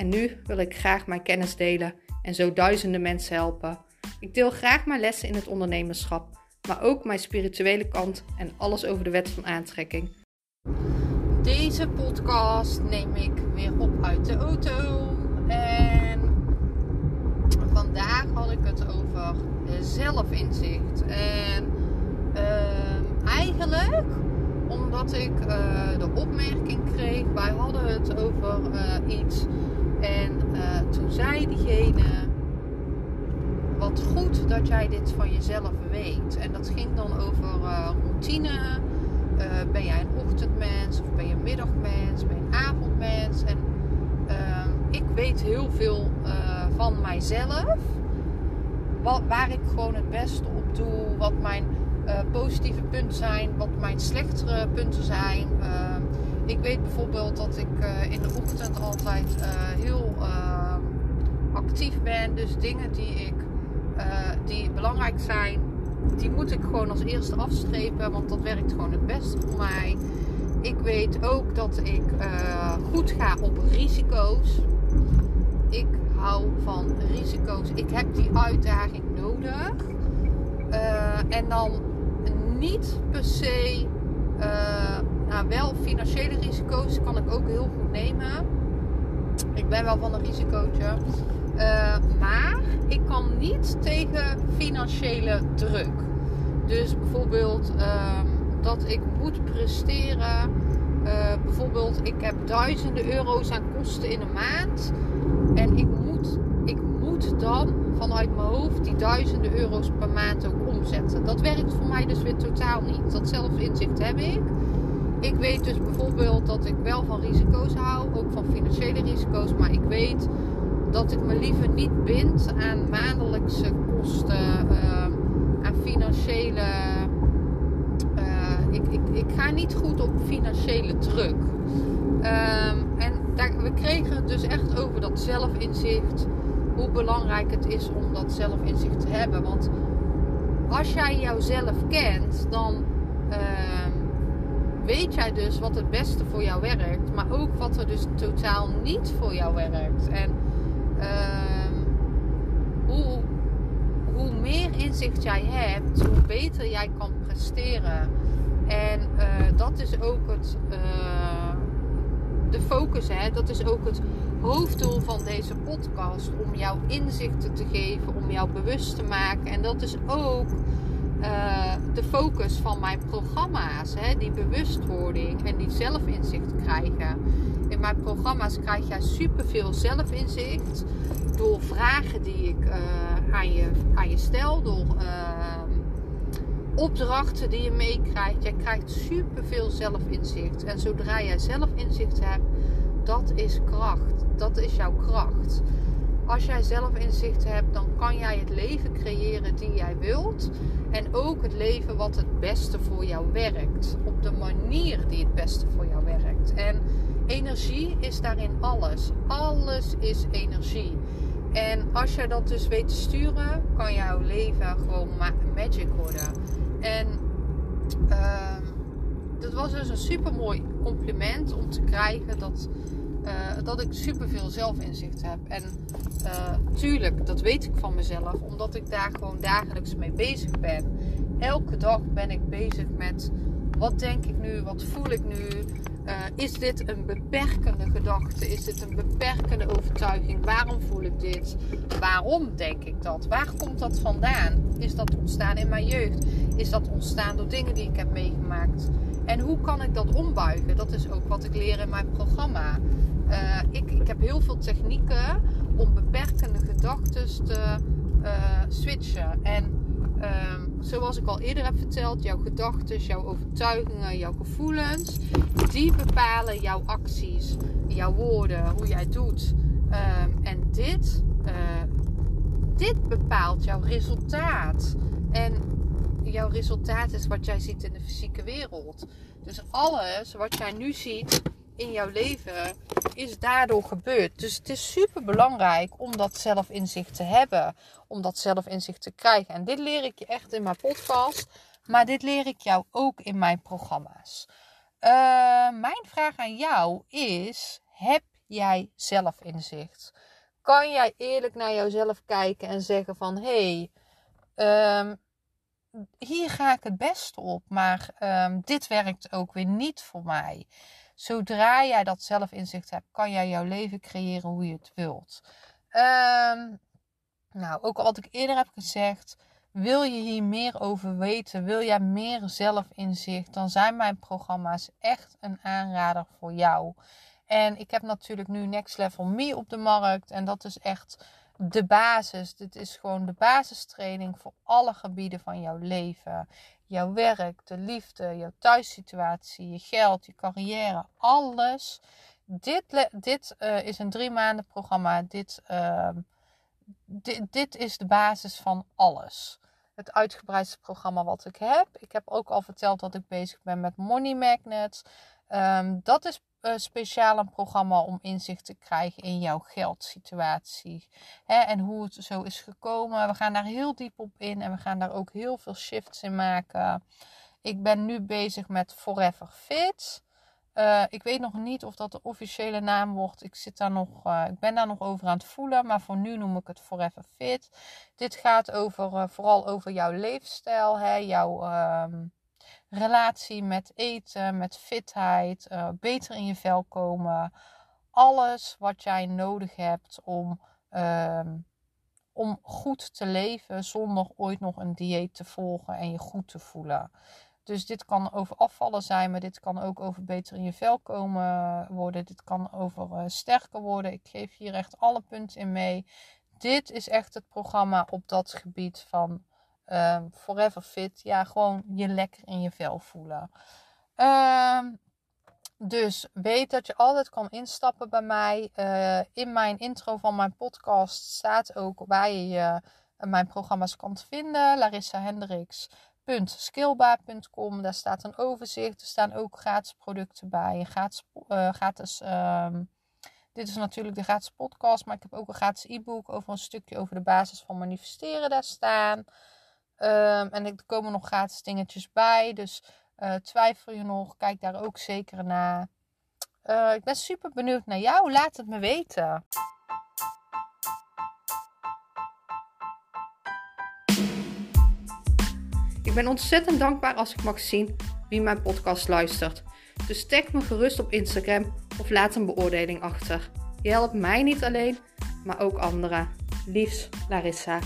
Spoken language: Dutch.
en nu wil ik graag mijn kennis delen en zo duizenden mensen helpen. Ik deel graag mijn lessen in het ondernemerschap, maar ook mijn spirituele kant en alles over de wet van aantrekking. Deze podcast neem ik weer op uit de auto. En vandaag had ik het over zelfinzicht. En uh, eigenlijk omdat ik uh, de opmerking kreeg, wij hadden het over uh, iets en uh, toen zei diegene: Wat goed dat jij dit van jezelf weet. En dat ging dan over uh, routine. Uh, ben jij een ochtendmens of ben je een middagmens? Ben je een avondmens? En ik weet heel veel van mijzelf. Wat, waar ik gewoon het beste op doe. Wat mijn positieve punten zijn. Wat mijn slechtere punten zijn ik weet bijvoorbeeld dat ik uh, in de ochtend altijd uh, heel uh, actief ben. Dus dingen die, ik, die belangrijk zijn, die moet ik gewoon als eerste afstrepen. Want dat werkt gewoon het beste voor mij. Ik weet ook dat ik goed ga op risico's. Ik hou van risico's. Ik heb die uitdaging nodig. en dan niet per se nou, wel financiële risico's kan ik ook heel goed nemen. Ik ben wel van een risicootje. Uh, maar ik kan niet tegen financiële druk. Dus bijvoorbeeld uh, dat ik moet presteren. Uh, bijvoorbeeld, ik heb duizenden euro's aan kosten in een maand. En ik moet, ik moet dan vanuit mijn hoofd die duizenden euro's per maand ook omzetten. Dat werkt voor mij dus weer totaal niet. Dat zelfinzicht heb ik. Ik weet dus bijvoorbeeld dat ik wel van risico's hou, ook van financiële risico's, maar ik weet dat ik me liever niet bind aan maandelijkse kosten, uh, aan financiële. Uh, ik, ik, ik ga niet goed op financiële druk. Um, en daar, we kregen het dus echt over dat zelfinzicht. Hoe belangrijk het is om dat zelfinzicht te hebben. Want als jij jouzelf kent, dan. Uh, weet jij dus wat het beste voor jou werkt, maar ook wat er dus totaal niet voor jou werkt. En uh, hoe, hoe meer inzicht jij hebt, hoe beter jij kan presteren. En uh, dat is ook het, uh, de focus, hè? dat is ook het hoofddoel van deze podcast. Om jou inzichten te geven, om jou bewust te maken. En dat is ook de focus van mijn programma's. Hè, die bewustwording en die zelfinzicht krijgen. In mijn programma's krijg jij superveel zelfinzicht. Door vragen die ik uh, aan, je, aan je stel. Door uh, opdrachten die je meekrijgt. Jij krijgt superveel zelfinzicht. En zodra jij zelfinzicht hebt, dat is kracht. Dat is jouw kracht. Als jij zelf inzicht hebt, dan kan jij het leven creëren die jij wilt. En ook het leven wat het beste voor jou werkt. Op de manier die het beste voor jou werkt. En energie is daarin alles. Alles is energie. En als jij dat dus weet te sturen, kan jouw leven gewoon magic worden. En uh, dat was dus een super mooi compliment om te krijgen dat uh, dat ik superveel zelfinzicht heb. En uh, tuurlijk, dat weet ik van mezelf, omdat ik daar gewoon dagelijks mee bezig ben. Elke dag ben ik bezig met wat denk ik nu, wat voel ik nu. Uh, is dit een beperkende gedachte? Is dit een beperkende overtuiging? Waarom voel ik dit? Waarom denk ik dat? Waar komt dat vandaan? Is dat ontstaan in mijn jeugd? Is dat ontstaan door dingen die ik heb meegemaakt? En hoe kan ik dat ombuigen? Dat is ook wat ik leer in mijn programma. Uh, ik, ik heb heel veel technieken om beperkende gedachten te uh, switchen. En uh, zoals ik al eerder heb verteld, jouw gedachten, jouw overtuigingen, jouw gevoelens, die bepalen jouw acties, jouw woorden, hoe jij doet. Ehm, en dit, uh, dit bepaalt jouw resultaat. En jouw resultaat is wat jij ziet in de fysieke wereld. Dus alles wat jij nu ziet in jouw leven is daardoor gebeurd. Dus het is super belangrijk om dat zelfinzicht te hebben, om dat zelfinzicht te krijgen. En dit leer ik je echt in mijn podcast, maar dit leer ik jou ook in mijn programma's. Uh, mijn vraag aan jou is: heb jij zelfinzicht? Kan jij eerlijk naar jezelf kijken en zeggen van hé, hey, um, hier ga ik het best op, maar um, dit werkt ook weer niet voor mij. Zodra jij dat zelfinzicht hebt, kan jij jouw leven creëren hoe je het wilt. Um, nou, ook al wat ik eerder heb gezegd, wil je hier meer over weten, wil jij meer zelfinzicht, dan zijn mijn programma's echt een aanrader voor jou. En ik heb natuurlijk nu Next Level Me op de markt en dat is echt de basis. Dit is gewoon de basistraining voor alle gebieden van jouw leven. Jouw werk, de liefde, jouw thuissituatie, je geld, je carrière, alles. Dit, dit uh, is een drie maanden programma. Dit, uh, dit, dit is de basis van alles. Het uitgebreidste programma wat ik heb. Ik heb ook al verteld dat ik bezig ben met Money Magnets. Um, dat is uh, speciaal een programma om inzicht te krijgen in jouw geldsituatie. Hè, en hoe het zo is gekomen. We gaan daar heel diep op in en we gaan daar ook heel veel shifts in maken. Ik ben nu bezig met Forever Fit. Uh, ik weet nog niet of dat de officiële naam wordt. Ik, zit daar nog, uh, ik ben daar nog over aan het voelen. Maar voor nu noem ik het Forever Fit. Dit gaat over, vooral over jouw leefstijl. Hè, jouw, ehm, relatie met eten, met fitheid, uh, beter in je vel komen. Alles wat jij nodig hebt om, uh, om goed te leven zonder ooit nog een dieet te volgen en je goed te voelen. Dus dit kan over afvallen zijn, maar dit kan ook over beter in je vel komen worden. Dit kan over uh, sterker worden. Ik geef hier echt alle punten in mee. Dit is echt het programma op dat gebied van uh, forever fit. Ja, gewoon je lekker in je vel voelen. Uh, dus weet dat je altijd kan instappen bij mij. Uh, in mijn intro van mijn podcast staat ook waar je je mijn programma's kan vinden. Larissa. Daar staat een overzicht. Er staan ook gratis producten bij. Gratis, uh, gratis um, dit is natuurlijk de gratis podcast, maar ik heb ook een gratis e-book over een stukje over de basis van manifesteren daar staan. Um, en er komen nog gratis dingetjes bij. Dus uh, twijfel je nog, kijk daar ook zeker naar. Uh, ik ben super benieuwd naar jou. Laat het me weten. Ik ben ontzettend dankbaar als ik mag zien wie mijn podcast luistert. Dus tag me gerust op Instagram of laat een beoordeling achter. Je helpt mij niet alleen, maar ook anderen. Liefs, Larissa.